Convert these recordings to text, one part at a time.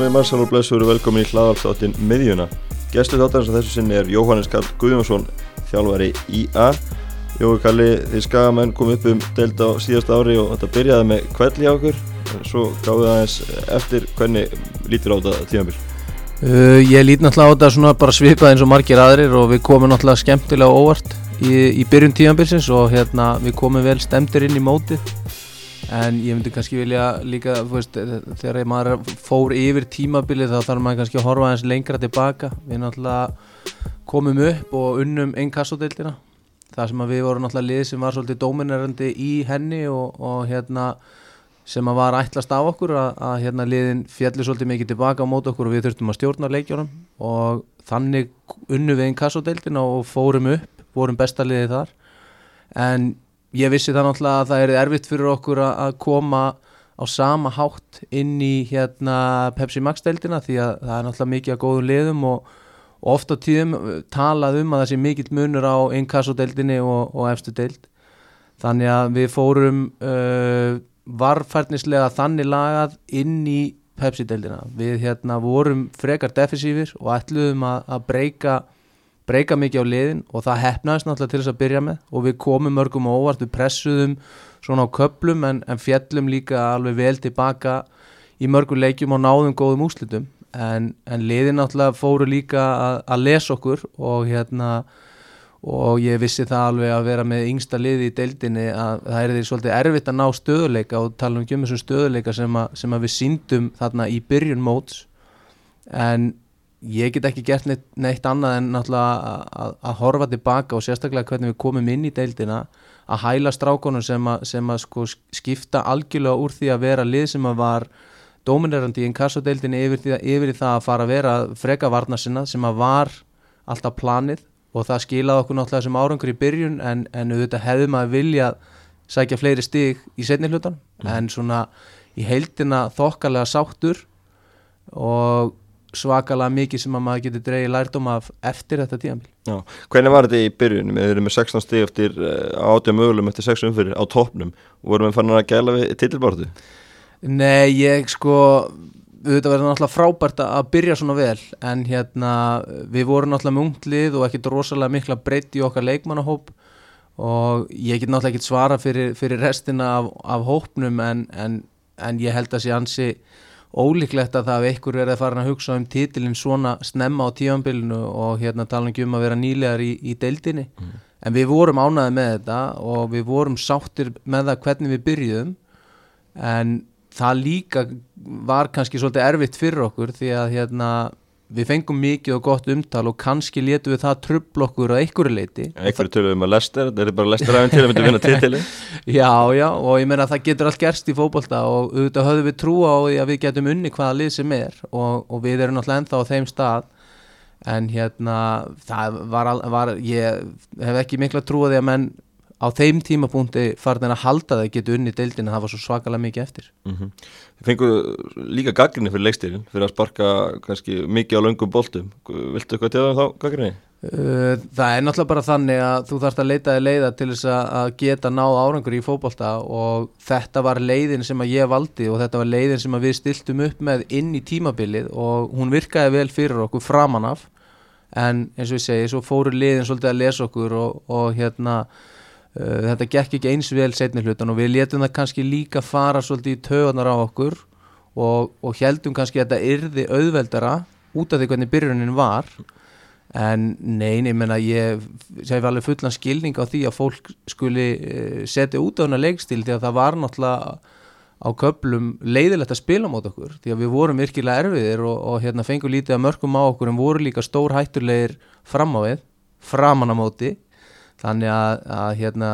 Komið Marsal og Blessur og velkomin í hlaðalsáttin miðjuna. Gæstu þáttarins að þessu sinni er Jóhannes Karl Guðjónsson, þjálfari IA. Jói Kalli, þið skagamenn kom upp um deild á síðasta ári og þetta byrjaði með kvelli á okkur. Svo gáði það eins eftir hvernig lítur á þetta tímanbíl. Uh, ég lít náttúrulega á þetta svona bara svipað eins og margir aðrir og við komum náttúrulega skemmtilega óvart í, í byrjun tímanbilsins og hérna við komum vel stemdir inn í mótið en ég myndi kannski vilja líka veist, þegar maður fór yfir tímabilið þá þarf maður kannski að horfa eins lengra tilbaka. Við náttúrulega komum upp og unnum einn kassodeildina það sem við vorum náttúrulega lið sem var svolítið dóminerandi í henni og, og hérna sem að var ætlast af okkur að, að hérna liðin fjallir svolítið mikið tilbaka á mót okkur og við þurftum að stjórna leikjónum og þannig unnu við einn kassodeildina og fórum upp, vorum besta liðið þar. En ég vissi það náttúrulega að það er erfitt fyrir okkur að koma á sama hátt inn í hérna Pepsi Max deildina því að það er náttúrulega mikið að góðum liðum og, og ofta tíðum talað um að það sé mikill munur á einn kassodeildinni og, og efstu deild þannig að við fórum uh, varfærnislega þannig lagað inn í Pepsi-deildina. Við hérna vorum frekar defensífir og ætluðum að, að breyka, breyka mikið á liðin og það hefnaðist náttúrulega til þess að byrja með. Og við komum mörgum óvart, við pressuðum svona á köplum en, en fjallum líka alveg vel tilbaka í mörgum leikjum og náðum góðum úslitum en, en liðin náttúrulega fóru líka að, að lesa okkur og hérna og ég vissi það alveg að vera með yngsta liði í deildinni að það er því svolítið erfitt að ná stöðuleika og tala um um þessum stöðuleika sem, sem að við síndum þarna í byrjun móts. En ég get ekki gert neitt, neitt annað en náttúrulega að, að horfa tilbaka og sérstaklega hvernig við komum inn í deildina að hæla strákonum sem að, sem að sko skipta algjörlega úr því að vera lið sem að var dominerandi í inkassodeildinni yfir, yfir það að fara að vera freka varna sinna sem að var alltaf planið og það skilaði okkur náttúrulega sem árangur í byrjun en, en auðvitað hefðum að vilja sækja fleiri stig í setni hlutan mm. en svona í heildina þokkalega sáttur og svakalega mikið sem að maður getur dreyið lærdom af eftir þetta tíamil Hvernig var þetta í byrjun? Við erum með 16 stig eftir átja mögulegum eftir 6 umfyrir á toppnum og vorum við fannin að gæla við titilbáratu? Nei, ég sko þetta verður náttúrulega frábært að byrja svona vel en hérna við vorum náttúrulega með unglið og ekkert rosalega mikla breytt í okkar leikmannahóp og ég get náttúrulega ekkert svara fyrir, fyrir restina af, af hópnum en, en, en ég held að sé ansi ólíklegt að það ef einhver er að fara að hugsa um títilinn svona snemma á tíanbylunu og hérna tala um að vera nýlegar í, í deildinni mm. en við vorum ánaði með þetta og við vorum sáttir með það hvernig við byrjuðum en það líka var kannski svolítið erfitt fyrir okkur því að hérna, við fengum mikið og gott umtal og kannski letu við það trubl okkur á einhverju leiti einhverju töluðum að lester, þetta er bara lester aðeins til að mynda að vinna titili já, já, og ég meina að það getur allt gerst í fókbalta og auðvitað höfum við trúa á því að við getum unni hvaða lið sem er og, og við erum náttúrulega ennþá á þeim stað. En hérna það var, var ég hef ekki mikla trúa því að menn á þeim tímapunkti farin að halda það geta unni deildin að það var svo svakalega mikið eftir. Mm -hmm. Þið fenguðu líka gaggrinni fyrir leikstýrin fyrir að sparka kannski mikið á löngum boltum Viltu eitthvað til það þá gaggrinni? Uh, það er náttúrulega bara þannig að þú þarfst að leita þig leiða til þess að geta náð árangur í fókbalta og þetta var leiðin sem að ég valdi og þetta var leiðin sem við stiltum upp með inn í tímabilið og hún virkaði vel fyrir okkur framanaf en eins og ég segi, svo fóru leiðin svolítið að lesa okkur og, og hérna þetta gekk ekki eins vel setni hlutan og við letum það kannski líka fara svolítið í töðunar á okkur og, og heldum kannski að þetta yrði auðveldara út af því hvernig byrjunin var. En nein, ég menna ég hef alveg fullan skilning á því að fólk skuli uh, setja út á hana leikstil því að það var náttúrulega á köplum leiðilegt að spila mot okkur. Því að við vorum virkilega erfiðir og, og hérna fengum lítið að mörgum á okkur en voru líka stór hættulegir fram á við framan á móti þannig að, að hérna,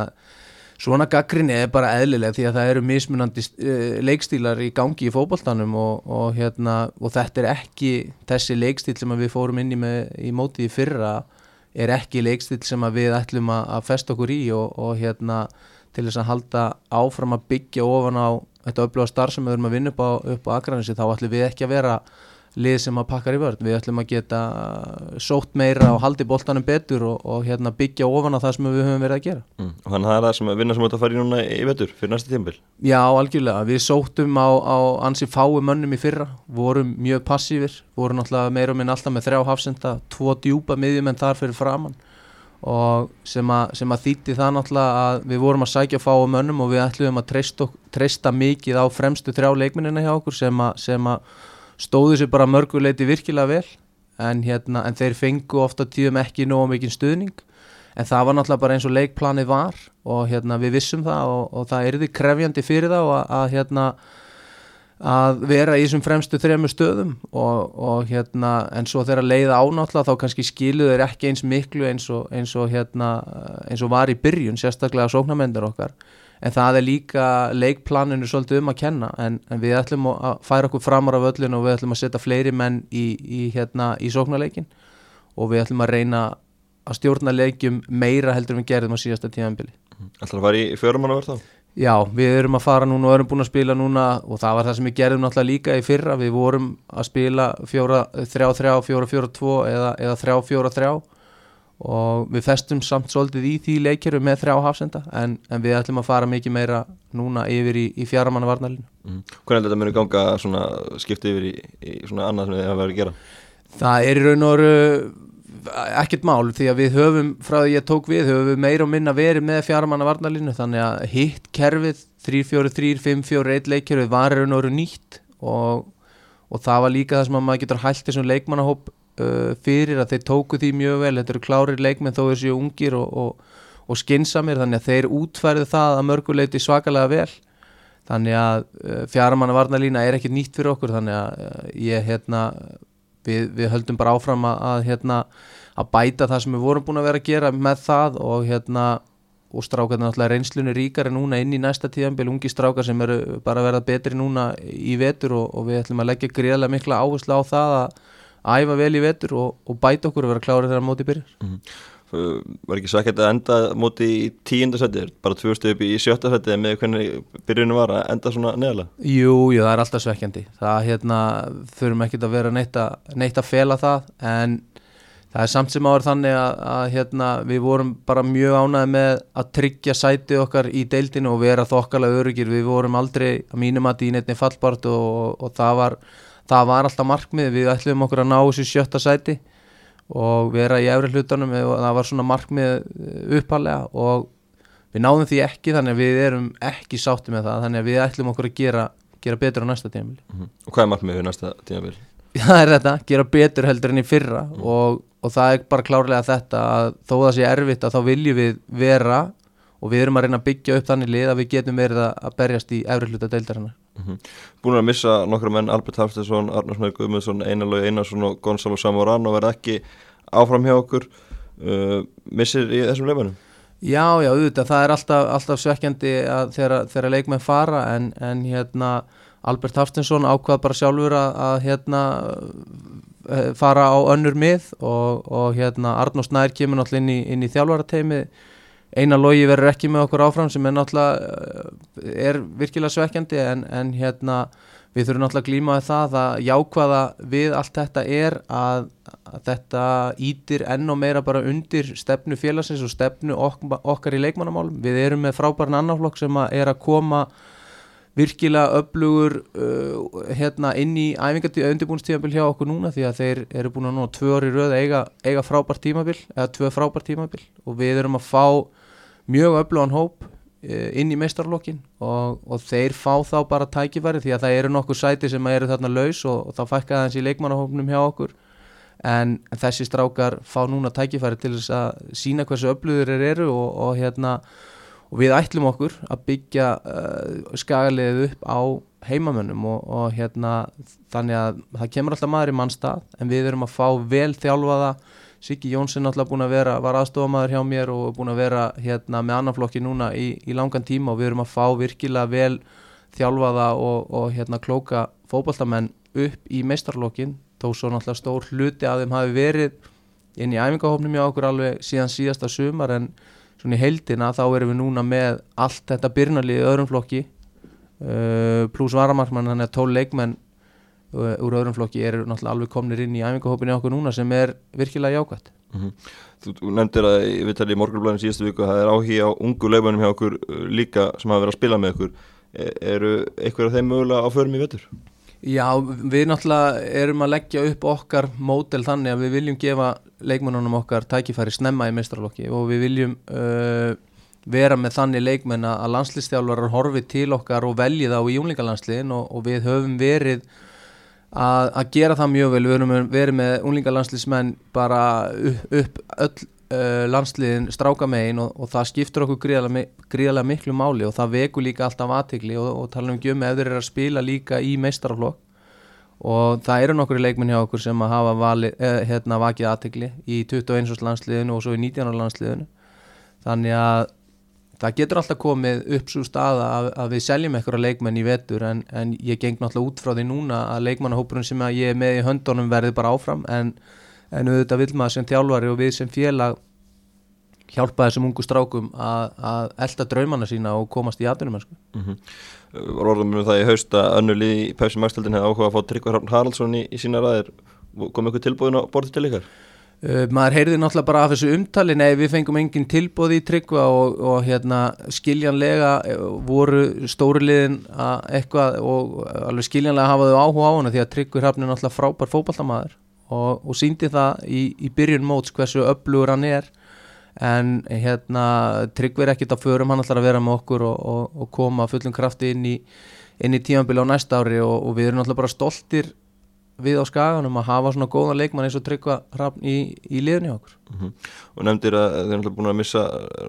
svona gaggrinni er bara eðlileg því að það eru mismunandi uh, leikstílar í gangi í fókbaltanum og, og, hérna, og þetta er ekki þessi leikstíl sem við fórum inn í, með, í mótið í fyrra er ekki leikstíl sem við ætlum að, festa okkur í og, og hérna til þess að halda áfram að byggja ofan á þetta öfluga starf sem við höfum að vinna upp á, á Akranissi þá ætlum við ekki að vera lið sem að pakkar í vörð við ætlum að geta sótt meira og haldi boltanum betur og, og hérna, byggja ofan á það sem við höfum verið að gera. Mm. og þannig að það er það sem að vinna sem þetta fari núna í vetur fyrir næsta tímbil Já, algjörlega, við sóttum á, á ansi fái mönnum í fyrra. Vorum mjög passífir, vorum náttúrulega meira minn alltaf með þrjá hafsenda, tvo djúpa miðjum en þar fyrir framann og sem að, sem að þýtti það náttúrulega að við vorum að sækja fái mönnum og við ætlum að treysta, treysta mikið á fremstu þrjá leikminina hjá okkur sem að, sem að stóðu sér bara mörguleiti virkilega vel en, hérna, en þeir fengu ofta tíðum ekki nógu mikið stuðning. En það var náttúrulega bara eins og leikplanið var og hérna, við vissum það og, og það erði krefjandi fyrir þá að, að, hérna, að vera í þessum fremstu þremu stöðum og, og hérna en svo þegar leiða ánáttúrulega þá kannski skiluð er ekki eins miklu eins og, eins hérna eins var í byrjun sérstaklega sóknamendur okkar en það er líka leikplaninu svolítið um að kenna. En, en við ætlum að færa okkur framar af öllin og við ætlum að setja fleiri menn í, í, hérna, í sóknarleikin og við ætlum að reyna að stjórna leikjum meira heldur en við gerðum á síðasta tímanbili Ætlar að fara í fjörumann að verða þá? Já, við erum að fara núna og erum búin að spila núna og það var það sem við gerðum náttúrulega líka í fyrra, við vorum að spila 3-3, 4-4-2 eða 3-4-3 og við festum samt svolítið í því leikjöru með þrjá hafsenda en, en við ætlum að fara mikið meira núna yfir í, í fjaramanna varnalinu mm. Hvernig er þetta muni ganga svona skipti yfir í, í svona annað sem þið hafa verið að gera? Það er í raun og veru ekkert mál því að við höfum frá því ég tók við höfum við meira og minna verið með fjaramanna varnalinu þannig að hitt kerfið 3-4-3, 5-4-1 leikjöru var í raun og nýtt og, og það var líka það sem að maður getur hælt þessum leikmannahóp uh, fyrir að þeir tóku því mjög vel. Þetta eru klárir leikmenn þó þessi ungir og, og, og skinsamir þannig að þeir útfærið það að mörguleiti svakalega vel. Þannig að uh, fjaramanna varnalína er ekki nýtt fyrir okkur þannig að uh, ég hérna við, við höldum bara áfram að, að hérna að bæta það sem við vorum búin að vera að gera með það og hérna og strákarna náttúrulega reynslunni ríkar en núna inn í næsta tíðanbíl, ungi strákar sem eru bara að verða betri núna í vetur og, og við ætlum að leggja greiðlega mikla áherslu á það að æfa vel í vetur og, og bæta okkur að vera klárið þegar móti byrjar mm -hmm. Var ekki sækert að enda móti í tíundarsætið, bara tvö stöðu upp í sjöttarsætið með hvernig byrjunum var að enda svona neðala? Jú, jú, það er alltaf svekkjandi það hérna, þurfum ekki að vera neitt að, neitt að fela það en það er samt sem áður þannig að, að hérna, við vorum bara mjög ánæði með að tryggja sætið okkar í deildinu og vera þokkalega öryggir, við vorum aldrei að mínum að dýna einni fallbart og, og það var það var alltaf markmið, við ætlum okkur að ná þessu sjötta sæti og vera í efri hlutunum það var svona markmið eh, uppalega og við náðum því ekki þannig að við erum ekki sátti með það þannig að við ætlum okkur að gera, gera betur á næsta tímafél mm -hmm. Og hvað er markmið við næsta tímafél? Það er þetta, gera betur heldur enn í fyrra mm -hmm. og, og það er bara klárlega þetta að þó það sé erfitt að þá viljum við vera og við erum að reyna að byggja upp þannig lið að við getum verið að berjast í efri hluta deildarinnar mm -hmm. Búin að missa nokkru menn Albert Hafstæðsson, Arnars Mæk Guðmundsson Einarlög Einarsson og Gonzalo Samoran og verða ekki áfram hjá okkur. Uh, missir í þessum leifanum Já, já, auðvitað, það er alltaf, alltaf svekkjandi þegar, leikmenn fara en, en hérna Albert Hafstæðsson ákvað bara sjálfur að, að hérna eh, fara á önnur mið og, og hérna Arnós Nær kemur náttúrulega inn í, í þjálfarateimi eina logi verður ekki með okkur áfram sem er náttúrulega eh, er virkilega svekkjandi en, en hérna við þurfum náttúrulega að glímaði það að jákvæða við allt þetta er að, að þetta ítir enn og meira bara undir stefnu félagsins og stefnu ok okkar í leikmannamálum. Við erum með frábæran annaflokk sem að er að koma virkilega öflugur uh, hérna inn í æfingatíu undirbúinstímabil hjá okkur núna því að þeir eru búin að nú tvö orði röð eiga, eiga frábært tímabil eða tvö frábært tímabil. Og við erum að fá mjög öflugan hóp uh, inn í meistarlokkin og, og þeir fá þá bara tækifæri því að það eru nokkur sæti sem eru þarna laus og, og þá fækka það eins í leikmannahópnum hjá okkur. En þessi strákar fá núna tækifæri til þess að sína hversu öflugur þeir eru og, og hérna og við ætlum okkur að byggja uh, skagaliðið upp á heimamönnum og, og hérna þannig að það kemur alltaf maður í mannstað en við erum að fá vel þjálfaða. Siggi Jónsson alltaf búin að vera var aðstofamæður hjá mér og búin að vera hérna með annanflokki núna í, í langan tíma og við erum að fá virkilega vel þjálfaða og, og hérna klóka fókbaltamenn upp í meistarlokkin þó svo náttúrulega stór hluti að þeim hafi verið inn í æfingahofnum hjá okkur alveg síðan síðasta sumar en svona í heildina þá erum við núna með allt þetta byrnalið í öðrum flokki uh, pluss varamarkmann þannig að tól leikmenn uh, úr öðrum flokki eru náttúrulega alveg komnir inn í æfingahópinni okkur núna sem er virkilega jákvæmt mm -hmm. Þú, þú nefndir að við talið í morgunblæðin síðustu viku að það er áhí á ungu leifmennum hjá okkur uh, líka sem hafa verið að spila með okkur e eru eitthvað af þeim mögulega á förum í vettur? Já, við náttúrulega erum að leggja upp okkar mótel þannig að við viljum gefa leikmennunum okkar tækifæri snemma í mestralokki og við viljum uh, vera með þannig leikmenn að landslistjálfarar horfi til okkar og velji þá í unlingalandsliðin og, og við höfum verið að, að gera það mjög vel, við höfum verið með unlingalandsliðsmenn bara upp, upp öll uh, landsliðin stráka megin og, og það skiptur okkur gríðarlega, miklu máli og það veku líka alltaf aðtegli og, og tala um gjömi ef þeir eru að spila líka í meistaraflokk og það eru nokkur leikmenn hjá okkur sem að hafa vali, eh, hérna, vakið aðtegli í 21. landsliðinu og svo í 19. landsliðinu þannig að það getur alltaf komið upp svo staða að, að við seljum eitthvað leikmenn í vetur en, en ég geng náttúrulega út frá því núna að leikmannahópurinn sem ég er með í höndunum verði bara áfram en, en auðvitað vil maður sem þjálfari og við sem félag hjálpa þessum ungu strákum að, elda draumana sína og komast í aðunum mm -hmm. Var orðum við það í hausta önnuli í Pæsi Magstaldin hefði áhuga að fá Tryggvar Haraldsson í, í sína ræðir kom eitthvað tilbúin á borði til ykkar? Uh, maður heyrði náttúrulega bara af þessu umtali nei við fengum engin tilbóði í tryggva og, og hérna skiljanlega eh, voru stóruliðin eitthvað og alveg skiljanlega hafaðu áhuga á hana því að tryggvi hrafnir náttúrulega frábær fókbaltamaður og, og síndi það í, í byrjun móts hversu öflugur hann er. En hérna tryggvi er ekkit á förum hann ætlar að vera með okkur og, og koma fullum krafti inn í, í tímanbili á næsta ári og við erum náttúrulega bara stoltir við á skaganum að hafa svona góðan leikmann eins og tryggva hrafn í, í liðni okkur mm -hmm. og nefndir að þeir eru búin að missa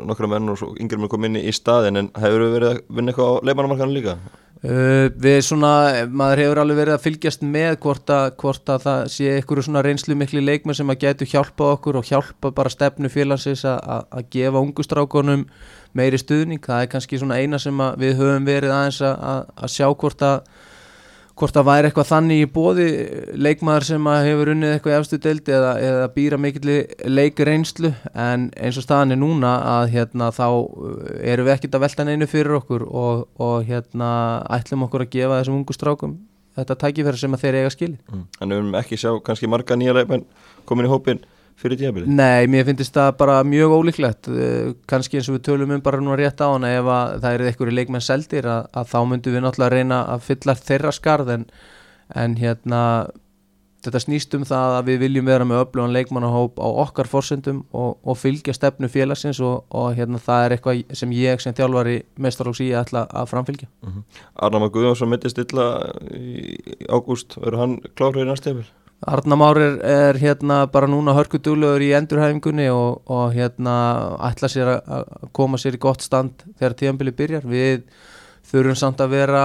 nokkra menn og yngir með komin í staðin en hefur þau verið að vinna eitthvað á leikmannamarkanu líka? Uh, við svona, maður hefur alveg verið að fylgjast með hvort að, hvort að það sé einhverju svona reynslu miklu leikmenn sem að getur hjálpa okkur og hjálpa bara stefnu félagsins að gefa ungustrákonum meiri stuðning, það er kannski svona eina sem við höfum verið aðeins að, að sjá hvort að hvort það væri eitthvað þannig í bóði leikmaður sem hefur unnið eitthvað í afstu deildi eða, eða býra mikill leikreinslu en eins og staðan er núna að hérna þá uh, erum við ekkert að velta neinu fyrir okkur og, og hérna ætlum okkur að gefa þessum ungu strákum þetta tækifæri sem þeir eiga skili mm. En við erum ekki sjá kannski marga nýja leikmenn komin í hópin fyrir tíabilið? Nei, mér finnst það bara mjög ólíklegt eh, kannski eins og við tölum um bara núna rétt á hana ef það er eitthvað í leikmenn seldir að, að þá myndum við náttúrulega reyna að fylla þeirra skarð en, en hérna þetta snýst um það að við viljum vera með öflugan leikmannahóp á okkar fórsendum og, og fylgja stefnu félagsins og, og hérna það er eitthvað sem ég sem þjálfari mestarlóks í ætla að framfylgja uh mhm. -huh. Arna Magúðjónsson mittist illa í ágúst, verður hann klárið í næstefil? Arnamár er, er hérna bara núna hörkudúlegur í endurhæfingunni og, og hérna ætla sér að koma sér í gott stand þegar tíanbili byrjar. Við þurfum samt að vera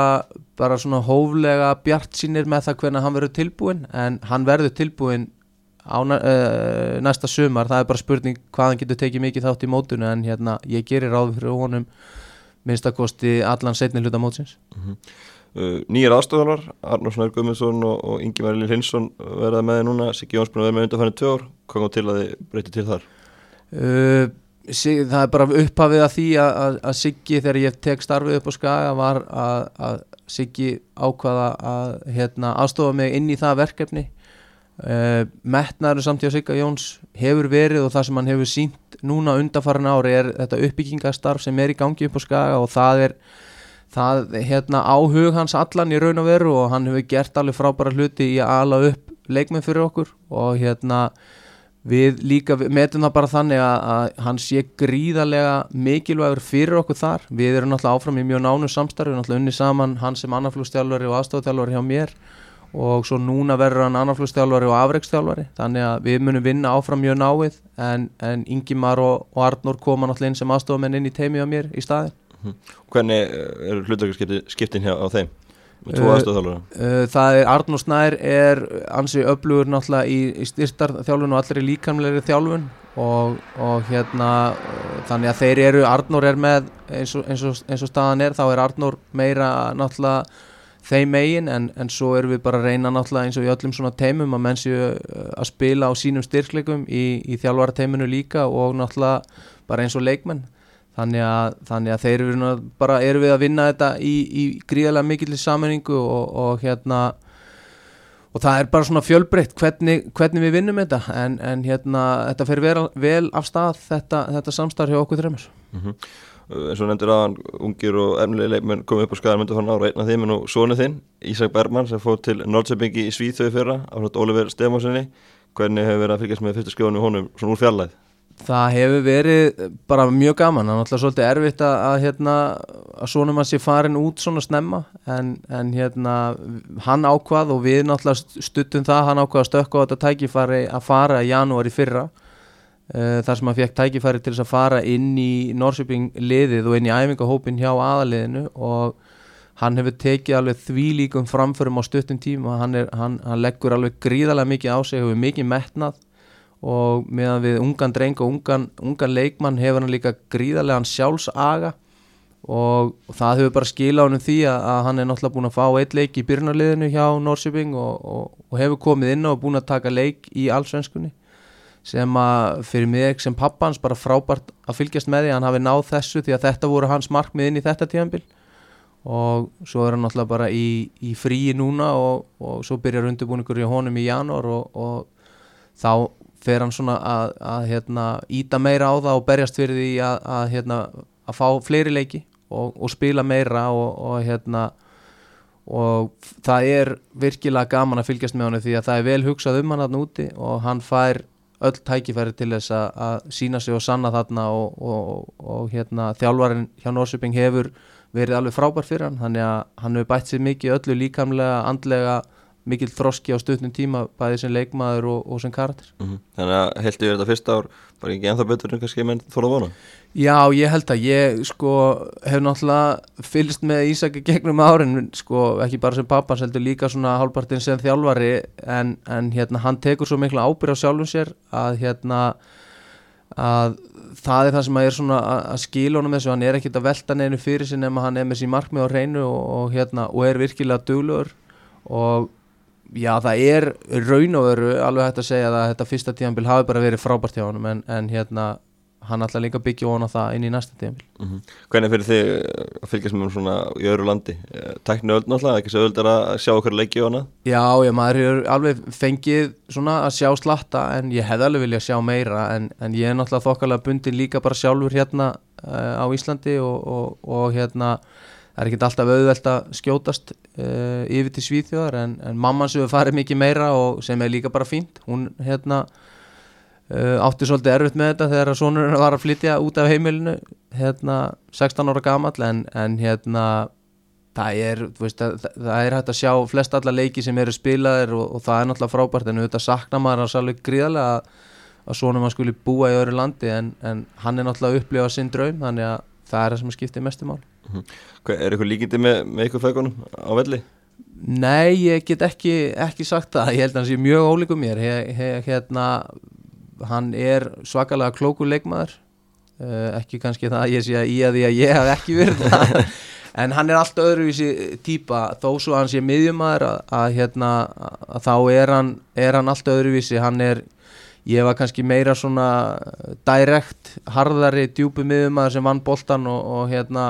bara svona hóflega bjart sínir með það hvernig hann verður tilbúin en hann verður tilbúin á uh, næsta sumar. Það er bara spurning hvað hann getur tekið mikið þátt í mótunum en hérna ég gerir ráð fyrir honum minnstakosti allan setni hluta mótsins. Mm -hmm. Uh, nýjir aðstofðalar, Arnur Snær Guðmundsson og, og Ingi Mærli Hinsson verða með núna, Siggi Jónsbjörn verða með undanfærið tvö ár, hvað kom til að þið breytið til þar? Uh, sig, það er bara upphafið að því að, að, að Siggi þegar ég tek starfið upp á skaga var að, að Siggi ákvaða að hérna, aðstofa mig inn í það verkefni. Uh, metnaður samtíð á Sigga Jóns hefur verið og það sem hann hefur sínt núna undanfærið ári er þetta uppbyggingastarf sem er í gangi upp á skaga og það er það hérna áhug hans allan í raun og veru og hann hefur gert alveg frábæra hluti í að ala upp leikminn fyrir okkur og hérna við líka metum það bara þannig að, að hann sé gríðarlega mikilvægur fyrir okkur þar við erum náttúrulega áfram í mjög nánu samstarfi við erum náttúrulega unni saman hann sem annarflugstjálfari og aðstofstjálfari hjá mér og svo núna verður hann annarflugstjálfari og afreikstjálfari þannig að við munum vinna áfram mjög náið en, en Ingimar og, og Arnur koma náttúrulega inn sem aðstofamenn inn í teimi á mér í staðin. Hvernig eh, eru hlutarskiptin hjá á þeim? Aðstöðþjálfara? Uh, það er Arnur Snær er ansi öflugur náttúrulega í, í styrtarþjálfun og allir í líkamleiri þjálfun og, og hérna þannig að þeir eru, Arnur er með eins og, eins og, eins og staðan er, þá er Arnur meira náttúrulega þeim megin en, en svo erum við bara að reyna náttúrulega eins og í öllum svona teimum að menn séu að spila á sínum styrklegum í, í þjálfara teiminu líka og náttúrulega bara eins og leikmenn Þannig að, þannig að þeir eru bara eru við að vinna þetta í, í gríðarlega mikill sammenningu og, og hérna og það er bara svona fjölbreytt hvernig, hvernig við vinnum þetta. En, en hérna, þetta fer vel, vel af stað þetta, þetta samstarf hjá okkur þreymur eins og nefndir aðan ungir og efnilega leikmenn komið upp á skæðar myndu fann ára einn af þeim er nú sónu þinn, Ísak Bergman sem fór til Nordsjöpingi í Svíþjóði fyrra á Oliver Stefanssoni hvernig hefur verið að fylgjast með fyrsta skjóðunum honum svona úr fjarlæð? Það hefur verið bara mjög gaman, það er náttúrulega svolítið erfitt að, að, hérna, að svona mann sé farin út svona snemma. En, en hérna, hann ákvað og við náttúrulega stuttum það, hann ákvað að stökka á þetta tækifæri að fara í janúar í fyrra. Uh, þar sem hann fekk tækifæri til þess að fara inn í Norrköping liðið og inn í æfingahópin hjá aðaliðinu og hann hefur tekið alveg því líkum framförum á stuttum tíma, hann, er, hann, hann leggur alveg gríðarlega mikið á sig, hefur mikið metnað og meðan við ungan dreng og ungan, ungan leikmann hefur hann líka gríðarlegan sjálfsaga. Og, og það hefur bara skila honum því að, að hann er náttúrulega búin að fá eitt leik í byrjunarliðinu hjá Norsjöping og, og, og hefur komið inn og búin að taka leik í allsvenskunni. Sem að fyrir mig sem pappans bara frábært að fylgjast með því að hann hafi náð þessu því að þetta voru hans markmið inn í þetta tíðanbíl og svo er hann náttúrulega bara í, í fríi núna og svo byrjar undirbúningur í honum í janúar og þá fer hann svona að, að hérna, íta meira á það og berjast fyrir því að, að, hérna, að fá fleiri leiki og, og spila meira og, og, hérna, og það er virkilega gaman að fylgjast með hann því að það er vel hugsað um hann aðn úti og hann fær öll tækifæri til þess að sína sig og sanna þarna og hérna, þjálfarinn hjá Norsjöping hefur verið alveg frábær fyrir hann þannig að hann hefur bætt sér mikið öllu líkamlega, andlega mikil þroski á stutnum tíma bæði sem leikmaður og, og sem karakter. Mm -hmm. Þannig að heldur ég þetta fyrsta ár bara ekki ennþá betur en kannski menn þóla vona? Já, ég held að ég sko hef náttúrulega fylgst með Ísaki gegnum árin, sko ekki bara sem pappans heldur líka svona hálfpartin sem þjálfari en, en hérna hann tekur svo mikla ábyrg á sjálfum sér að hérna að það er það sem að er svona að skila honum þessu, hann er ekkit að velta neinu fyrir sin nema hann er með sín markmið á reynu og, og hérna og er virkilega dugluður og Já, það er raun og veru alveg hægt að segja að þetta fyrsta tíðanbíl hafi bara verið frábært hjá hann en, en hérna hann ætla líka byggja vona það inn í næsta tíðanbíl mm -hmm. Hvernig fyrir þið að fylgjast með svona í öðru landi? Eh, Tæknu öll náttúrulega, ekki svo öll er að sjá okkur leiki á hana? Já, já, maður er alveg fengið svona að sjá slatta en ég hef alveg viljað sjá meira en, en ég er náttúrulega þokkalega bundin líka bara sjálfur hérna uh, á Íslandi og, og, og hérna það er ekki alltaf auðvelt að skjótast uh, yfir til Svíþjóðar en, en mamman sem við farið mikið meira og sem er líka bara fínt. Hún hérna uh, átti svolítið erfitt með þetta þegar sonurinn var að flytja út af heimilinu hérna 16 ára gammal en, en hérna það er, veist, það, það er hægt að sjá flest alla leiki sem eru spilaðir og, og það er náttúrulega frábært en auðvitað sakna maður að svolítið gríðarlega að, að sonum að skuli búa í öðru landi en, en hann er náttúrulega að upplifa sinn draum þannig að það er það sem skiptir mestum mál Mm -hmm. Er eitthvað líkindi með, með ykkur fegunum á velli? Nei, ég get ekki, ekki sagt það, ég held að hann sé mjög ólíku mér, he, he, hérna, hann er svakalega klókur leikmaður, uh, ekki kannski það að ég sé að í að að ég haf ekki verið það, en hann er alltaf öðruvísi týpa, þó svo hann sé miðjumæður að, að, hérna, að þá er hann, er hann alltaf öðruvísi, hann er, ég var kannski meira svona direkt, harðari, djúpi miðjumæður sem vann boltan og, og hérna,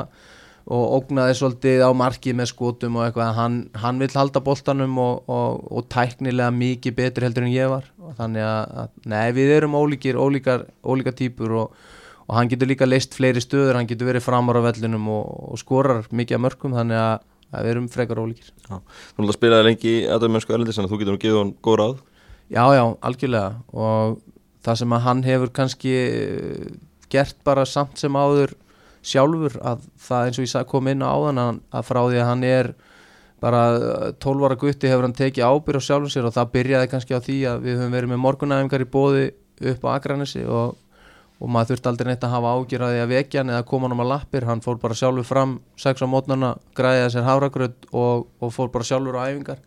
og ógnaði svolítið á markið með skotum og eitthvað, hann, hann vil halda boltanum og, og, og tæknilega mikið betur heldur en ég var. Þannig að, að nei, við erum ólíkir, ólíkar ólíkar týpur og, og hann getur líka leist fleiri stöður, hann getur verið framar á vellinum og skorar mikið af mörgum þannig að, að við erum frekar ólíkir. Já, Þú spilaði lengi í aðdæmjönsku erlendis en þú getur nú gefið hann góð ráð Já, já, algjörlega. Og það sem að hann hefur kannski gert bara samt sem áður sjálfur að það eins og ég kom inn á áðan að frá því að hann er bara 12 ára gutti hefur hann tekið ábyrg á sjálfum sér og það byrjaði kannski á því að við höfum verið með morgunæfingar í bóði upp á Akranessi og, og maður þurfti aldrei neitt að hafa ágjörði að vekja hann eða koma hann á lappir, hann fór bara sjálfur fram 6 á mótnarna, græði þessar háragröð og, og fór bara sjálfur á æfingar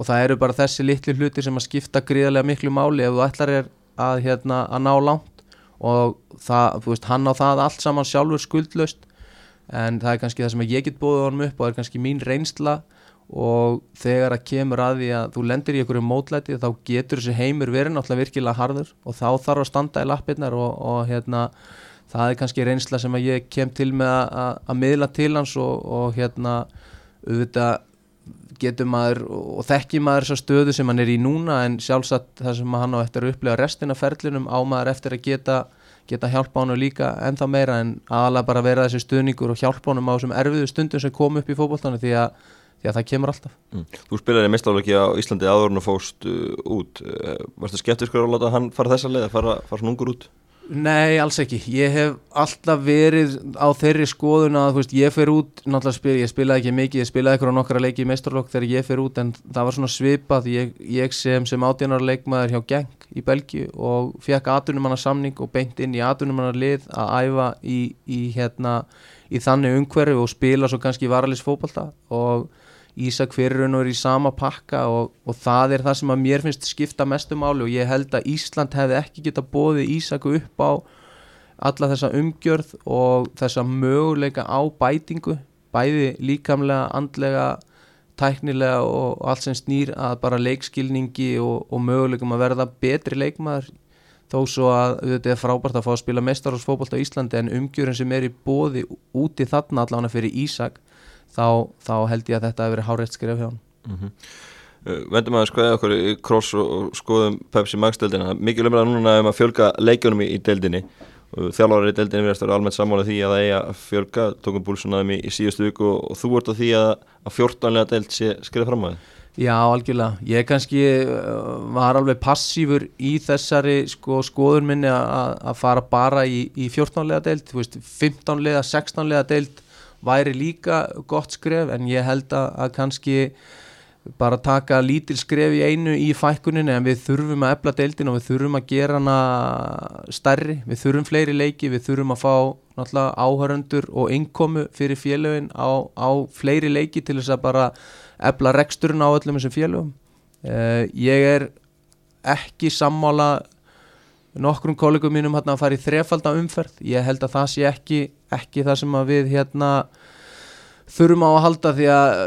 og það eru bara þessi litli hluti sem að skipta gríðarlega miklu máli ef þú ætlar er að, hérna, að ná langt. Og það, veist, hann á það allt saman sjálfur skuldlaust. En það er kannski það sem ég get búið honum upp og er kannski mín reynsla. Og þegar það kemur að því að þú lendir í einhverju mótlæti þá getur þessi heimur verið náttúrulega virkilega harður. Og þá þarf að standa í lappirnar og, og hérna það er kannski reynsla sem ég kem til með að, að miðla til hans og, og hérna auðvitað getur maður og þekkir maður þessa stöðu sem hann er í núna en sjálfsagt það sem hann á eftir að upplega restina ferlinum á maður eftir að geta geta hjálpa hann líka ennþá meira en aðalega bara vera þessi stuðningur og hjálpa hann á þessum erfiðu stundum sem kom upp í fókbóltanu því því að það kemur alltaf mm. Þú spilaði mestáleiki á Íslandi áður og fóst uh, út uh, Varstu skeptiskur að láta hann fara þessa leið að fara, fara svona ungur út? Nei, alls ekki. Ég hef alltaf verið á þeirri skoðun að veist, ég fer út, náttúrulega spil, ég spilaði ekki mikið, ég spilaði eitthvað nokkara leiki í meistarlokk þegar ég fer út en það var svona svipað, ég, ég sem sem átjónar leikmaður hjá Genk í Belgi og fekk atvinnumanna samning og beint inn í atvinnumanna lið að æfa í, í, hérna, í þannig umhverfi og spila svo kannski varalins fókbalta og Ísak fyrir raun og er í sama pakka og, og það er það sem að mér finnst skipta mestum áli og ég held að Ísland hefði ekki geta bóðið Ísaku upp á alla þessa umgjörð og þessa möguleika á bætingu bæði líkamlega, andlega tæknilega og allt sem snýr að bara leikskilningi og, og möguleikum að verða betri leikmaður. Þó svo að þetta er frábært að fá að spila mestarhásfókbalt á Íslandi en umgjörðin sem er í bóði úti þarna allavega fyrir Ísak þá, þá held ég að þetta hefur verið hárætt skrif hjá hann mm -hmm. uh, Vendum að skoða okkur í cross og skoðum Pepsi Max deildina. Mikið lumrað núna um að fjölga leikjunum í, í deildinni. Þjálfárið í deildinni verðast að vera almennt sammála því að það eiga að fjölga. Tókum búlsunaðum í, í síðustu viku og, og þú ert á því að, að fjórtanlega deild sé skrið fram að þið Já, algjörlega. Ég kannski uh, var alveg passífur í þessari sko, skoður minni að fara bara í, í 14 lega deild, 15 lega, 16 lega deild væri líka gott skref en ég held að, að kannski bara taka lítil skref í einu í fækkuninu en við þurfum að ebla deildin og við þurfum að gera hana stærri, við þurfum fleiri leiki, við þurfum að fá náttúrulega áhöröndur og innkomu fyrir félögin á, á fleiri leiki til þess að bara ebla reksturinn á öllum þessum félögum. Uh, ég er ekki sammála nokkrum kollegum mínum hérna að fara í þrefalda umferð. Ég held að það sé ekki, ekki það sem við hérna þurfum á að halda því að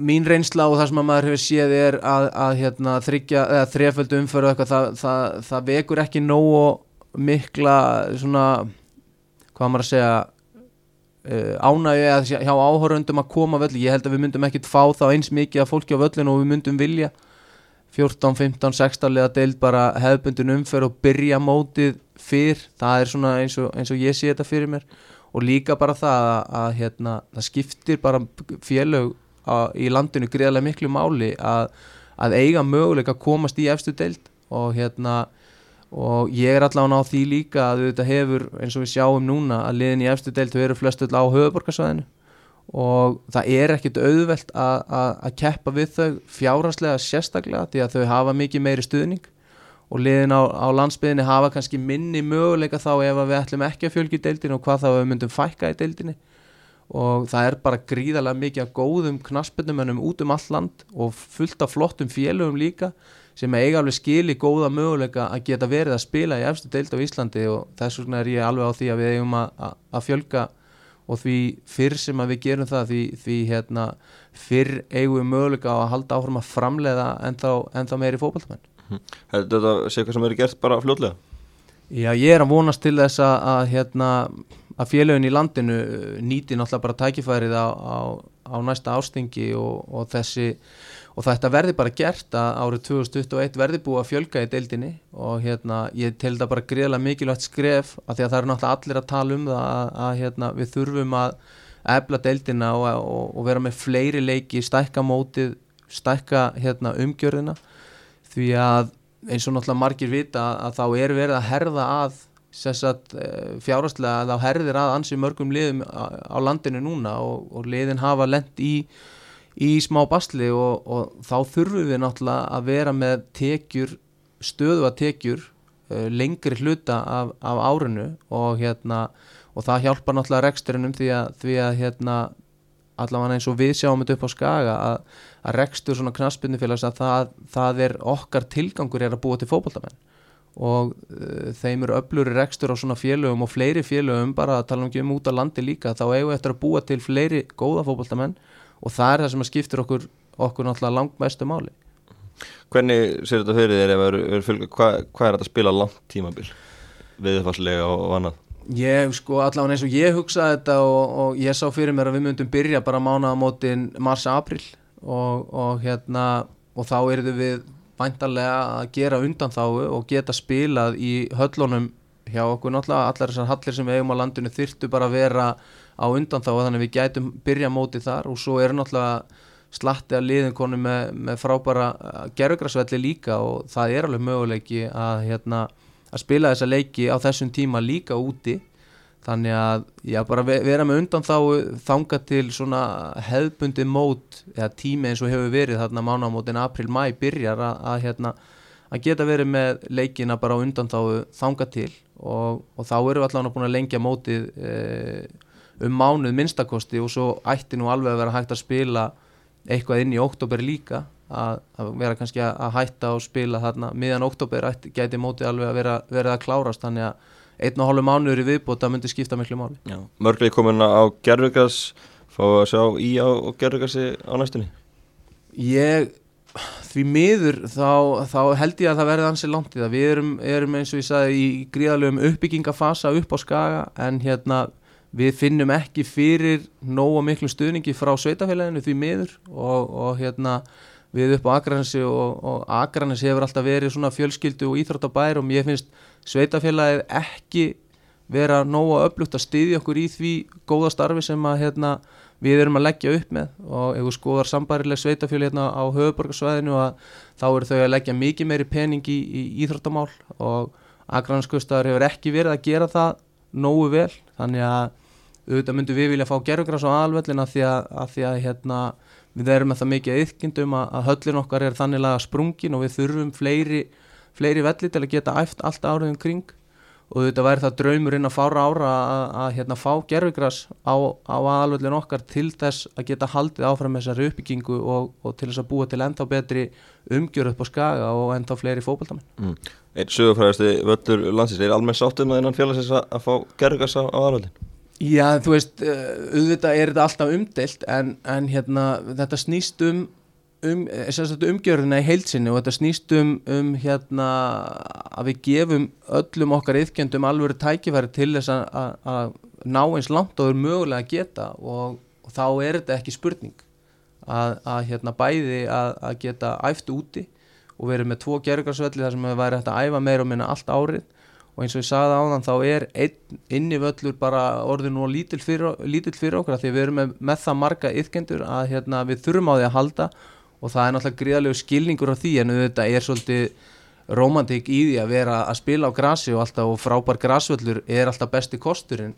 mín reynsla og það sem að maður hefur séð er að, að hérna, þryggja, þrefaldu umferð eitthvað, það, það, það vekur ekki nógu mikla svona hvað maður að segja uh, ánægi að hjá áhöröndum að koma völl, ég held að við myndum ekkit fá þá eins mikið að fólki á völlinu og við myndum vilja 14, 15, 16 leða deild bara hefðbundin umferð og byrja mótið fyrr, það er svona eins og, eins og ég sé þetta fyrir mér. Og líka bara það að, að hérna, það skiptir bara félög að, í landinu greiðlega miklu máli að, að eiga möguleika að komast í efstu deild. Og hérna og ég er allavega á því líka að þetta hefur eins og við sjáum núna að liðin í efstu deild hefur flest öll á höfuborgarsvæðinu og það er ekkit auðvelt að keppa við þau fjárhanslega sérstaklega því að þau hafa mikið meiri stuðning. Og liðin á, á landsbyðinni hafa kannski minni möguleika þá ef við ætlum ekki að fjölgi deildinu og hvað þá við myndum fækka í deildinu og það er bara gríðarlega mikið að góðum knaspinumönnum út um all land og fullt af flottum félögum líka sem eiga alveg skili góða möguleika að geta verið að spila í efstu deild á Íslandi og þess vegna er ég alveg á því að við eigum að, að fjölga og því fyrr sem að við gerum það því, því hérna, fyrr eigum við möguleika á að halda áfram að framleiða en þá, meiri fókbaltamenn mm. Þetta sé hvað sem eru gert bara fljóðlega? Já, ég er að vonast til þess að, að, hérna, að félögin í landinu nýti náttúrulega bara tækifærið á, á, á næsta ástingi og, og þessi og þetta verði bara gert að árið 2021 verði búið að fjölga í deildinni. Og hérna ég tel það bara greiðlega mikilvægt skref að því að það er náttúrulega allir að tala um það að, að hérna, við þurfum að efla deildina og, og, og vera með fleiri leiki, stækka mótið stækka hérna, umgjörðina. Því að eins og náttúrulega margir vita að, að þá er verið að herða að eh, fjárhastlega að þá herðir að ansi mörgum liðum á, landinu núna. Og, og liðin hafa lend í í smá basli og, og þá þurfum við náttúrulega að vera með tekjur, stöðu að tekjur uh, lengri hluta af, af árinu og hérna og það hjálpar náttúrulega reksturinnum því að, því að hérna allavega eins og við sjáum þetta upp á skaga að, að rekstur svona knaspunnifélags að það, það er okkar tilgangur er að búa til fókbaltamenn og uh, þeim eru öfluri rekstur á svona félögum og fleiri félögum bara að tala um út á landi líka þá eigum við eftir að búa til fleiri góða fókbaltamenn og það er það sem skiptir okkur okkur náttúrulega langt mestu máli. Hvernig sér þetta fyrir þér ef það eru fylgja, hvað, hvað er þetta að spila langt tímabil? Viðfarslega og, og annað? Ég sko allavega eins og ég hugsaði þetta og, og ég sá fyrir mér að við myndum byrja bara mánaða mótin mars-april og, og hérna og þá erum við væntanlega að gera undanþáu og geta spilað í höllunum hjá okkur. Náttúrulega allar þessar hallir sem við eigum á landinu þyrtu bara að vera á undanþáu þannig að við gætum byrja mótið þar og svo er náttúrulega slatti að liðin konu með, með frábæra gerðugrasvelli líka og það er alveg möguleiki að, hérna, að spila þessa leiki á þessum tíma líka úti. Þannig að já, vera með undan þá þanga til hefðbundi mót eða tími eins og hefur verið þarna mánamótin april-mæ byrjar að, að, hérna, að geta verið með leikina bara undan þá þanga til. Og, og þá eru við allavega búin að lengja mótið e, um mánuð minnstakosti og svo ætti nú alveg að vera hægt að spila eitthvað inn í oktober líka að, að vera kannski að hætta og spila þarna. Miðan oktober gæti mótið alveg að vera, vera að klárast þannig að einn og hálfu mánuður í viðbót það myndi skipta miklu máli. Mörglega komin á gerðugas fá að sjá í á gerðugasi á næstunni? Ég því miður þá, þá held ég að það verði ansið langt í það. Við erum, erum eins og ég sagði í gríðalögum uppbyggingafasa upp á skaga en hérna við finnum ekki fyrir nógu miklu stuðningi frá sveitafélaginu því miður og, og hérna við upp á Akranesi og, og Akranesi hefur alltaf verið svona fjölskyldu og íþróttabær og mér finnst sveitafélagið ekki vera nógu öflugt að styðja okkur í því góða starfi sem að hérna, við erum að leggja upp með. Og ef við skoðar sambarileg sveitafélag hérna á höfuborgarsvæðinu þá eru þau að leggja mikið meiri pening í, í íþróttamál og Akraneskustar hefur ekki verið að gera það nógu vel. Þannig að auðvitað myndum við vilja fá gerðugræs á alvellina því að, að, því að hérna, við erum með það mikið yðkindum að, að höllin okkar er þannilega sprungin og við þurfum fleiri, fleiri velli til að geta æft allt árið um kring og auðvitað væri það draumurinn að fára ára að hérna, fá gerðugræs á, á alvellin okkar til þess að geta haldið áfram þessari uppbyggingu og, og til þess að búa til ennþá betri umgjörð upp á skaga og ennþá fleiri fókbaltamenn. Mm. Einn sögurfræðasti völlur landsins, er almennt sáttum að innan félagsins að fá gerðugræs á, alvellin? Já, þú veist, eh, auðvitað er þetta alltaf umdelt en, en hérna, þetta snýst um, um umgjörðina í heilsinni og þetta snýst um, um hérna, að við gefum öllum okkar yfkjöndum alveg tækifæri til þess að ná eins langt og er mögulega að geta og, og þá er þetta ekki spurning að, að hérna, bæði að, að geta æft úti og verið með tvo gergarsvelli þar sem við væri hægt að æfa meira og minna allt árið. Og eins og ég sagði á þann þá er einn inni völlur bara orðið nú lítill fyrir, lítill fyrir okkur því við erum með, með það marga yfkendur að hérna, við þurfum á því að halda og það er náttúrulega gríðalegu skilningur á því en þetta er svolítið romantík í því að vera að spila á grasi og, alltaf, og frábær grasvöllur er alltaf besti kosturinn.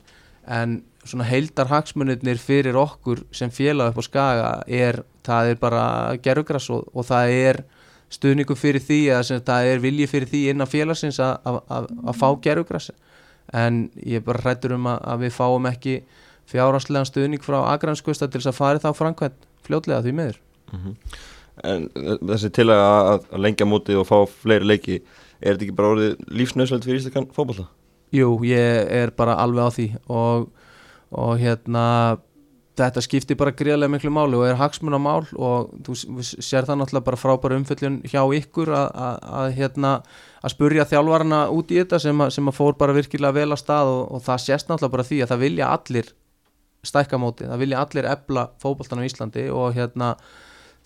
En svona heildar hagsmunirnir fyrir okkur sem félag upp á skaga er, það er bara gerugras og, og það er stuðningu fyrir því að það er vilji fyrir því innan félagsins að fá gerðugrassi en ég er bara hrættur um að, við fáum ekki fjárhanslegan stuðning frá agranskusta til þess að fari þá framkvæmt fljótlega því meður mm -hmm. En þessi til að, lengja mútið og fá fleiri leiki er þetta ekki bara orðið lífsnöðsveld fyrir Ísleikann fókbalta? Jú, ég er bara alveg á því og, og hérna þetta skiptir bara gríðarlega miklu máli og er hagsmunamál og þú sér það náttúrulega bara frábæra umföllun hjá ykkur að hérna að spurja þjálfarna út í þetta sem að, sem að fór bara virkilega vel að stað og, og það sést náttúrulega bara því að það vilja allir stækkamóti, það vilja allir ebla fókbaltan á Íslandi og hérna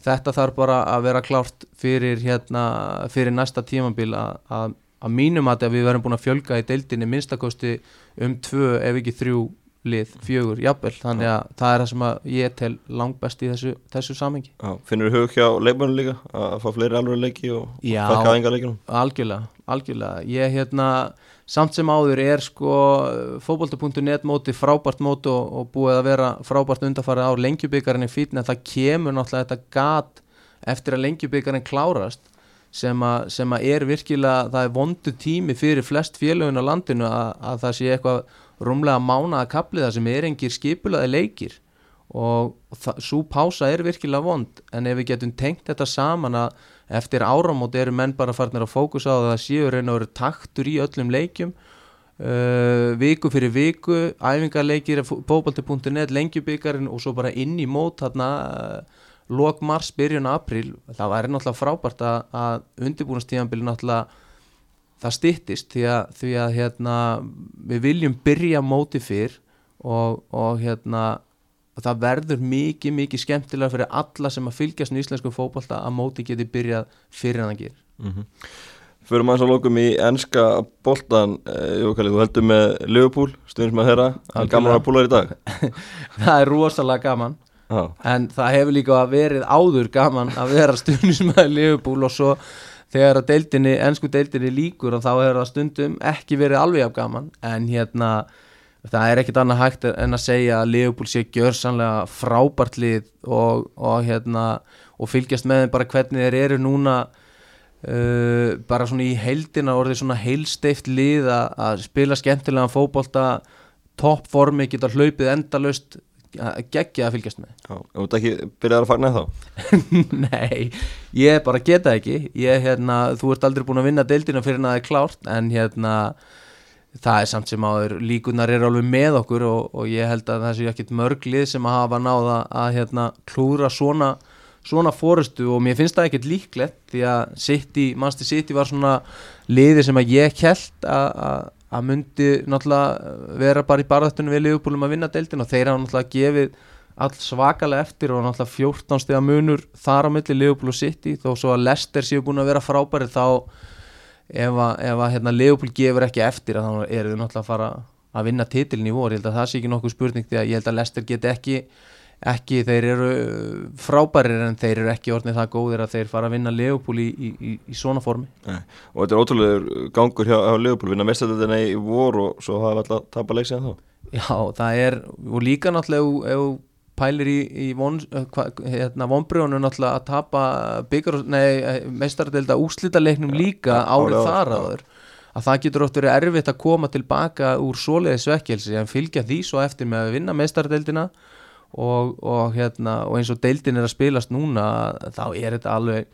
þetta þarf bara að vera klárt fyrir hérna fyrir næsta tímambil að, mínum að við verðum búin að fjölga í deildinni minnstakosti um tvö ef ekki þrjú lið, fjögur, jafnvel. Þannig að það er það sem ég tel langt best í þessu, þessu samengi Finnur þú hug hjá leikmannum líka að fá fleiri alveg leiki og fækka aðenga leikinum? Já, algjörlega, algjörlega. Ég hérna, samt sem áður er sko fókbalta.net móti frábært móti og, og búið að vera frábært undarfarið á lengjubíkarinn í fítni en það kemur náttúrulega þetta gat eftir að lengjubíkarinn klárast sem að, sem að er virkilega það er vondu tími fyrir flest félögin á landinu að, að það sé eitthvað rúmlega mánaða kapliða sem er engir skipulaði leikir. Og svo pása er virkilega vond en ef við getum tengt þetta saman að eftir áramót eru menn bara farnir að fókusa á það að séu reyna að vera taktur í öllum leikjum. Uh, viku fyrir viku æfingarleikir, bóbalti.net lengjubíkarinn og svo bara inn í mót þarna uh, lok mars, byrjun april það væri náttúrulega frábært að, að undirbúinastíðanbili náttúrulega það stittist því að, því að hérna, við viljum byrja móti fyrr og, og hérna það verður mikið, mikið skemmtilega fyrir alla sem að fylgjast með íslensku fótbolta að móti geti byrjað fyrir en það gerir. Mm -hmm. Fyrir maður svo lókum í ennska boltan, eh, Jókali, þú heldur með Liverpool, stundins með þeirra hann gaman að púla þér í dag. Það er rosalega gaman. Já, en það hefur líka verið áður gaman að vera stundins með Liverpool og svo þegar að deildinni, ennsku deildinni líkur og þá hefur það stundum ekki verið alveg af gaman. En hérna það er ekkit annað hægt en að segja að Liverpool sé gjörsanlega frábært lið og, og hérna og fylgjast með þeim bara hvernig þeir eru núna uh, bara svona í heildina orðið svona heilsteift lið að, að spila skemmtilega fótbolta toppformi, geta hlaupið endalaust geggja að fylgjast með. Já, þú ert ekki byrjað að fagna þá? Nei, ég bara geta ekki. Ég, hérna, þú ert aldrei búin að vinna deildina fyrir en það er klárt en hérna það er samt sem áður líkunar eru alveg með okkur og, og ég held að það sé ekkit mörglið sem að hafa náða að hérna, klúra svona, svona fórustu og mér finnst það ekkit líklegt því að City, Manchester City var svona liði sem að ég held að myndi náttúrulega vera bara í barðastunum við liðbúlum að vinna deildin og þeir hafa náttúrulega gefið all svakalega eftir og náttúrulega 14 steg að munur þar á milli liðbúl og City. Þó svo að Leicester séu búin að vera frábæri þá ef að, ef að hérna, Leopold gefur ekki eftir þá eru þau náttúrulega að fara að vinna titilin í vor, ég held að það sé ekki nokkuð spurning því að ég held að Leicester get ekki ekki, þeir eru frábærir en þeir eru ekki orðnið það góðir að þeir fara að vinna Leopold í, í, í, í svona formi. Nei. og þetta er ótrúlega gangur hjá, hjá Leopold vinna mestadöldina í vor og svo hafa alltaf tapað leik síðan þá. Já, það er, og líka náttúrulega ef pælir í, í von, hérna, vonbrjónu náttúrulega að tapa byggar, nei, meistardölda úslita leiknum líka ja, árið þar áður. Að það getur oft verið erfitt að koma tilbaka úr svoleiði svekkelsi en fylgja því svo eftir með að vinna meistardöldina og, og, hérna, og eins og deildin er að spilast núna þá er þetta alveg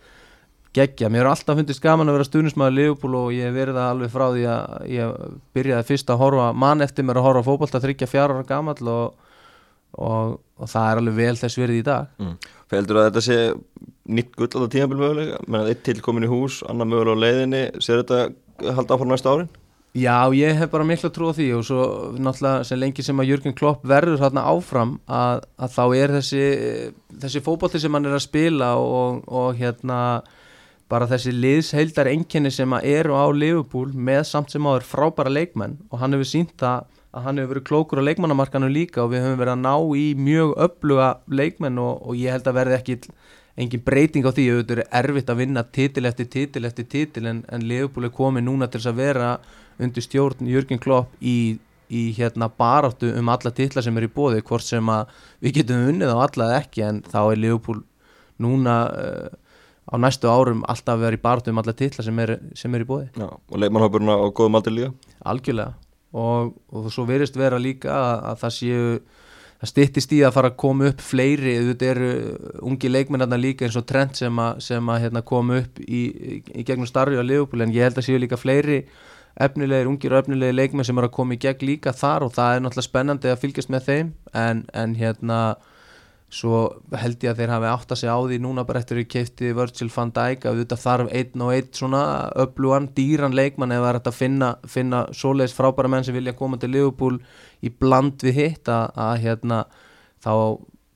geggja, mér er alltaf fundist gaman að vera stuðnismæður Liverpool og ég verði það alveg frá því að ég byrjaði fyrst að horfa mann eftir mér að horfa fókbalt að þryggja fjara ára gamal og, og, og það er alveg vel þess verið í dag mm. Feldur að þetta sé nýtt gull á það tímabil mögulega, menn að eitt til komin í hús annar mögulega á leiðinni, sér þetta halda áfram næsta árin? Já, ég hef bara miklu að trúa því og svo náttúrulega sem lengi sem að Jörgen Klopp verður þarna áfram að, að þá er þessi, þessi fókbólti sem hann er að spila og, og hérna bara þessi liðsheildar enginni sem eru á Liverpool með samt sem áður frábæra leikmenn og hann hefur sínt það að hann hefur verið klókur á leikmannamarkanu líka og við höfum verið að ná í mjög öfluga leikmenn og, og ég held að verði ekki engin breyting á því. Að þetta er erfitt að vinna titil eftir titil eftir titil en, en Liverpool er komið núna til þess að vera undir stjórn Jörgen Klopp í, í hérna baráttu um alla titla sem er í bóði hvort sem að við getum unnið á alla eða ekki en þá er Liverpool núna uh, á næstu árum alltaf vera í baráttu um alla titla sem er, sem er í bóði Já, og leikmannhópurna á góðum aldrei líka. Algjörlega og, og svo verist vera líka að, að það séu það stittist í að fara að koma upp fleiri, þetta eru ungi leikmennarna líka eins og trend sem að, sem að hérna, koma upp í, í gegnum starfi á Liverpool en ég held að séu líka fleiri efnilegir, ungir og efnilegir leikmenn sem eru að koma í gegn líka þar og það er náttúrulega spennandi að fylgjast með þeim en, en hérna svo held ég að þeir hafi átt að segja á því núna bara eftir að keipti Virgil van Dijk að þetta þarf einn og einn svona öflugan, dýran leikmann eða þetta finna, finna svoleiðis frábæra menn sem vilja koma til Liverpool í bland við hitt að, að hérna þá,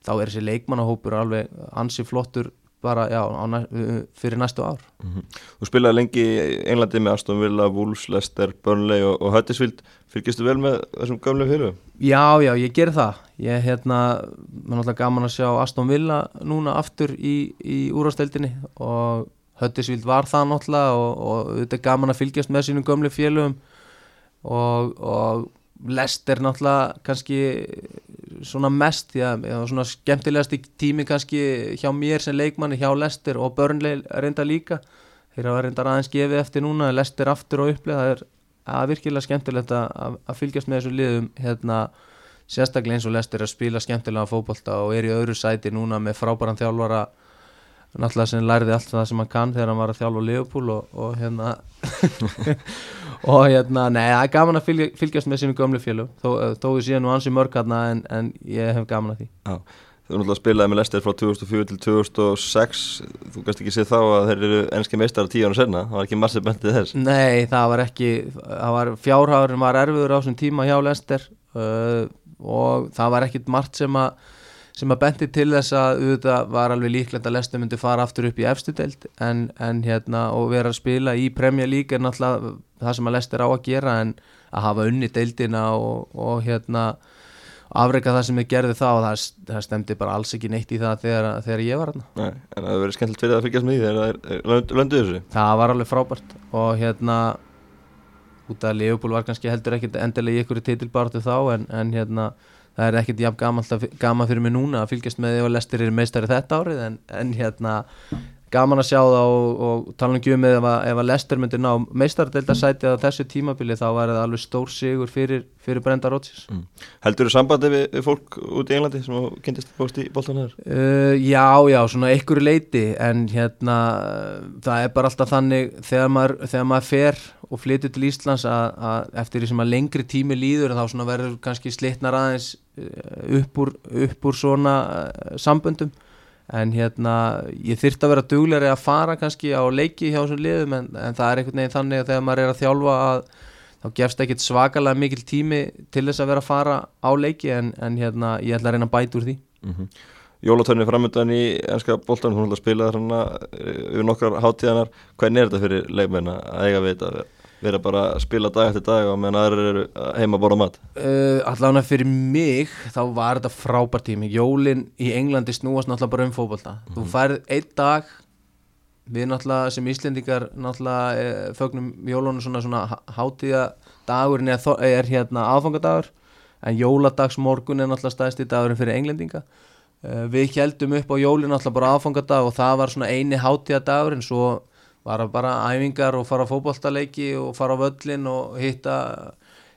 þá er þessi leikmannahópur alveg ansi flottur bara já, næ, fyrir næstu ár mm -hmm. Þú spilaði lengi í Englandi með Aston Villa, Wolves, Leicester, Burnley og, og Huddersfield, fylgistu vel með þessum gamlega fylgum? Já, já, ég ger það ég er hérna, maður náttúrulega gaman að sjá Aston Villa núna aftur í, í úrvasteldinni og Huddersfield var það náttúrulega og, og þetta er gaman að fylgjast með sínum gamlega fylgum og, og Leicester náttúrulega kannski svona mest því að svona skemmtilegast tími kannski hjá mér sem leikmanni hjá Lester og Burnley reynda líka. Þeir hafa reynda aðeins gefið eftir núna Lester aftur og upplið. Það er að virkilega skemmtilegt að, að fylgjast með þessu liðum hérna sérstaklega eins og Lester að spila skemmtilega fókbalta og er í öðru sæti núna með frábæran þjálfara náttúrulega sem lærði allt það sem hann kann þegar hann var að þjálfa Leopold og, og hérna og hérna, nei, það er gaman að fylgja, fylgjast með sínum gömlu fjölu þó, þó við séum nú ansi mörg hérna en, en ég hef gaman að því. Já, þú náttúrulega spilaði með Lester frá 2004 til 2006 þú kannst ekki séð þá að þeir eru ennski meistar tíu ára senna, það var ekki massið bendið þess. Nei, það var ekki, það var fjárháðurinn var erfiður á þessum tíma hjá Lester uh, og það var ekkit margt sem að sem að benti til þess að auðvitað var alveg líklegt að Leicester myndi fara aftur upp í efstu deild en, en hérna og vera að spila í Premier League er náttúrulega það sem að Leicester á að gera en að hafa unni deildina og, og hérna afreika það sem þið gerði þá það, það stemdi bara alls ekki neitt í það þegar, þegar ég var hérna Nei, en það verið skemmtilegt fyrir að fylgjast með því þegar það er lönd, lönduð þessu. Það var alveg frábært og hérna út af Leopold var kannski heldur ekkert endilega í ykkur titilbáratu þá en, en hérna það er ekkert jafn gaman, gaman fyrir mig núna að fylgjast með því og lestir er meistari þetta árið en, en hérna gaman að sjá það og, og tala um gjöfum með ef að, ef að Lester myndi ná meistardeildarsæti á þessu tímabili þá var það alveg stór sigur fyrir, fyrir Brenda Rodgers mm. Heldur þú sambandi við, við fólk út í Englandi sem kynntist bóst í bóltanar? Uh, já, já, svona einhverju leiti en hérna það er bara alltaf þannig þegar maður, þegar maður fer og flyttur til Íslands að, að eftir því sem að lengri tími líður þá verður kannski slitnar aðeins uh, upp úr, upp úr svona uh, samböndum en hérna ég þyrrt að vera dugleiri að fara kannski á leiki hjá þessum liðum en, en það er einhvern veginn þannig að þegar maður er að þjálfa að þá gefst ekkit svakalega mikil tími til þess að vera að fara á leiki en, en hérna ég ætla að reyna að bæta úr því mm -hmm. Jólatörni framöndan í ennska bóltan, hún ætla að spila þarna eh, yfir nokkar hátíðanar, hvernig er þetta fyrir leikmenn að eiga við þetta? vera bara að spila dag eftir dag og meðan aðra eru heima að bóra mat uh, Allavega fyrir mig þá var þetta frábært tími Jólin í Englandi snúast náttúrulega bara um fókbalta mm -hmm. þú mhm. færð einn dag við náttúrulega sem Íslendingar náttúrulega eh, fögnum jólunum svona, svona hátíða dagurinn er, er hérna aðfangadagur en jóladagsmorgun er náttúrulega stæðst í dagurinn fyrir englendinga við heldum upp á jólin náttúrulega bara aðfangadag og það var svona eini hátíða dagur en svo var bara æfingar og fara fókbaltaleiki og fara á völlin og hitta,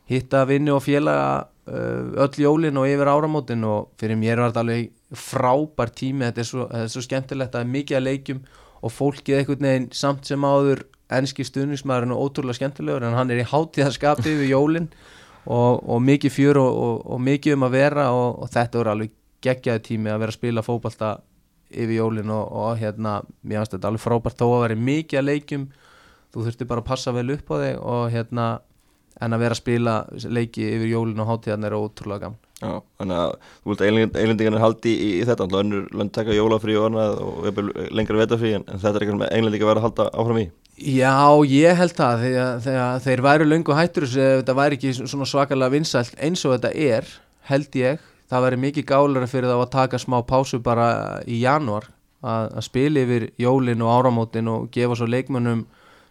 hitta vinni og félaga uh, öll jólin og yfir áramótin. Og fyrir mér var þetta alveg frábær tími, þetta er svo, þetta er svo skemmtilegt að mikið að leikjum og fólkið einhvern veginn samt sem áður ennski stuðnismæðurinn og ótrúlega skemmtilegur en hann er í hátíðaskapi við jólin. Og, og mikið fjör og, og, og mikið um að vera og þetta voru alveg geggjaði tími að vera að spila fókbalta yfir jólin og, og hérna mér finnst þetta alveg frábært. Þó að vera mikið að leikjum þú þurfti bara að passa vel upp á þig og hérna en að vera að spila leiki yfir jólin og hátíðan er ótrúlega gaman. Já, þannig að þú vilt að einlendingarnir haldi í, í þetta, önnur lönd taka jólafrí og annað og lengra vetafrí en, þetta er eitthvað með einlendingar að vera að halda áfram í. Já, ég held það þegar, þegar þeir væru löngu hættur þetta væri ekki svona svakalega vinsælt eins og þetta er, held ég það væri mikið gálara fyrir þá að taka smá pásu bara í januar að, að spila yfir jólin og áramótin og gefa svo leikmönnum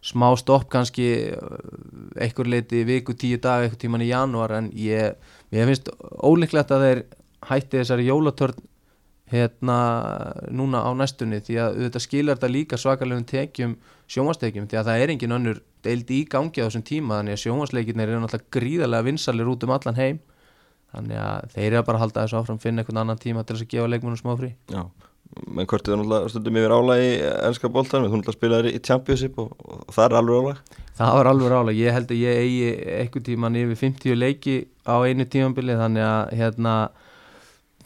smá stopp kannski uh, einhver leiti viku, tíu dag, einhver tíman í januar en ég, ég finnst óleiklegt að þeir hætti þessari jólatörn hérna núna á næstunni því að þetta skilar þetta líka svakalegum tekjum sjónvastekjum því að það er engin önnur deild í gangi á þessum tíma þannig að sjónvasleikirnir eru náttúrulega gríðarlega vinsalir út um allan heim þannig að þeir eru bara að halda þessu áfram finna einhvern annan tíma til þess að gefa leikmunum smá frí. Já, menn hvort er náttúrulega stundum yfir álægi ennska bóltan, þú náttúrulega spilaði í Championship og, og það er alveg álæg Það var alveg álæg, ég held að ég eigi einhvern tíman yfir 50 leiki á einu tímanbili þannig að hérna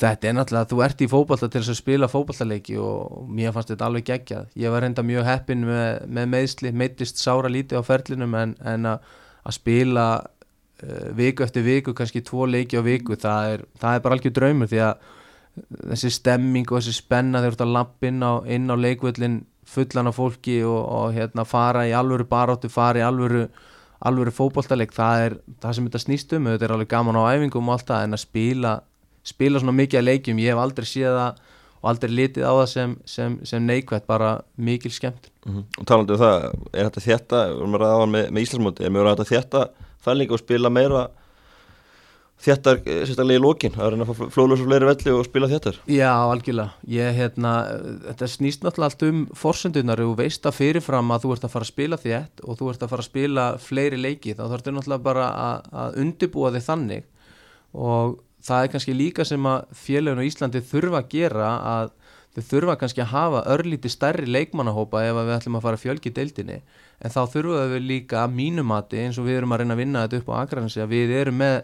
þetta er náttúrulega, þú ert í fókbalta til þess að spila fókbaltaleiki og mér fannst þetta alveg geggjað, ég var reynda mjög heppin með, með meðsli, meittist sára lítið á ferlinum en, en að, að spila viku eftir viku, kannski tvo leiki á viku, það er, það er bara algjör draumur því að þessi stemming og þessi spenna þegar þú ert að lappa inn á, á leikvöldin fullan af fólki og, og hérna, fara í alvöru baráttu, fara í alvöru alvöru fókbóltaleg, það er það sem þetta snýst um, þetta er alveg gaman á æfingum og allt það en að spila, spila svona mikið að leikjum, ég hef aldrei séð það og aldrei litið á það sem, sem, sem neikvægt, bara mikil skemmt mm -hmm. Og talandu um það, er þetta þetta, við erum að ræða á hann með, með Íslandsmóti, er mjög ræða þetta þetta líka að spila meira þéttar, sérstaklega í lókin að reyna að fá flóðlösa fleiri velli og spila þéttar. Já, algjörlega, ég, hérna þetta snýst náttúrulega allt um forsendunar og veist að fyrirfram að þú ert að fara að spila þétt og þú ert að fara að spila fleiri leiki þá þarf þetta náttúrulega bara að, að undibúa þig þannig. Og það er kannski líka sem að félagin á Íslandi þurfa að gera að þau þurfa kannski að hafa örlíti stærri leikmannahópa ef við ætlum að fara fjölgi deildinni en þá þurfum við líka að mínumati eins og við erum að reyna að vinna þetta upp á aðgræðansi að við erum með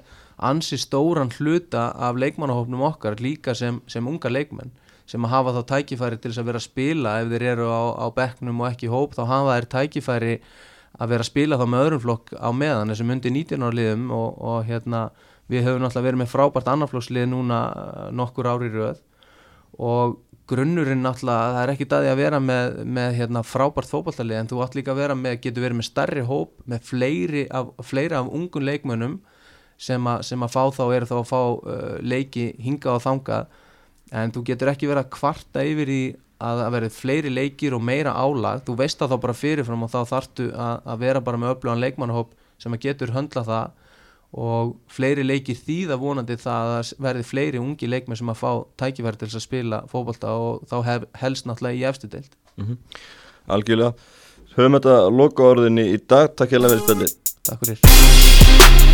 ansi stóran hluta af leikmannahópnum okkar líka sem, sem unga leikmenn sem að hafa þá tækifæri til þess að vera að spila. Ef þeir eru á, á bekknum og ekki hóp þá hafa þeir tækifæri að vera að spila þá með öðrum flokk á meðan. Þessum undir 19 árliðum og, og hérna við höfum náttúrulega verið með frábært annarflokkslið núna nokkur ári rauð og grunnurinn náttúrulega, það er ekki dæði að vera með, með hérna, frábært fótballtalið en þú átt líka að vera með, getur verið með starri hóp með fleiri af, fleiri af ungun leikmönnum sem, a, sem að fá þá eru þá að fá uh, leiki hinga og þanga en þú getur ekki verið að kvarta yfir í að það verið fleiri leikir og meira álag. Þú veist að þá bara fyrirfram og þá þartu að, að vera bara með öflugan leikmannahóp sem að getur höndla það og fleiri leikir þýða vonandi það að verði fleiri ungi leikmenn sem að fá tækifæri til að spila fókbalta og þá hef, helst náttúrulega í efstu deild. Mm -hmm. Algjörlega. Höfum þetta loka orðinni í dag. Takk hjá fyrir spilli Takk fyrir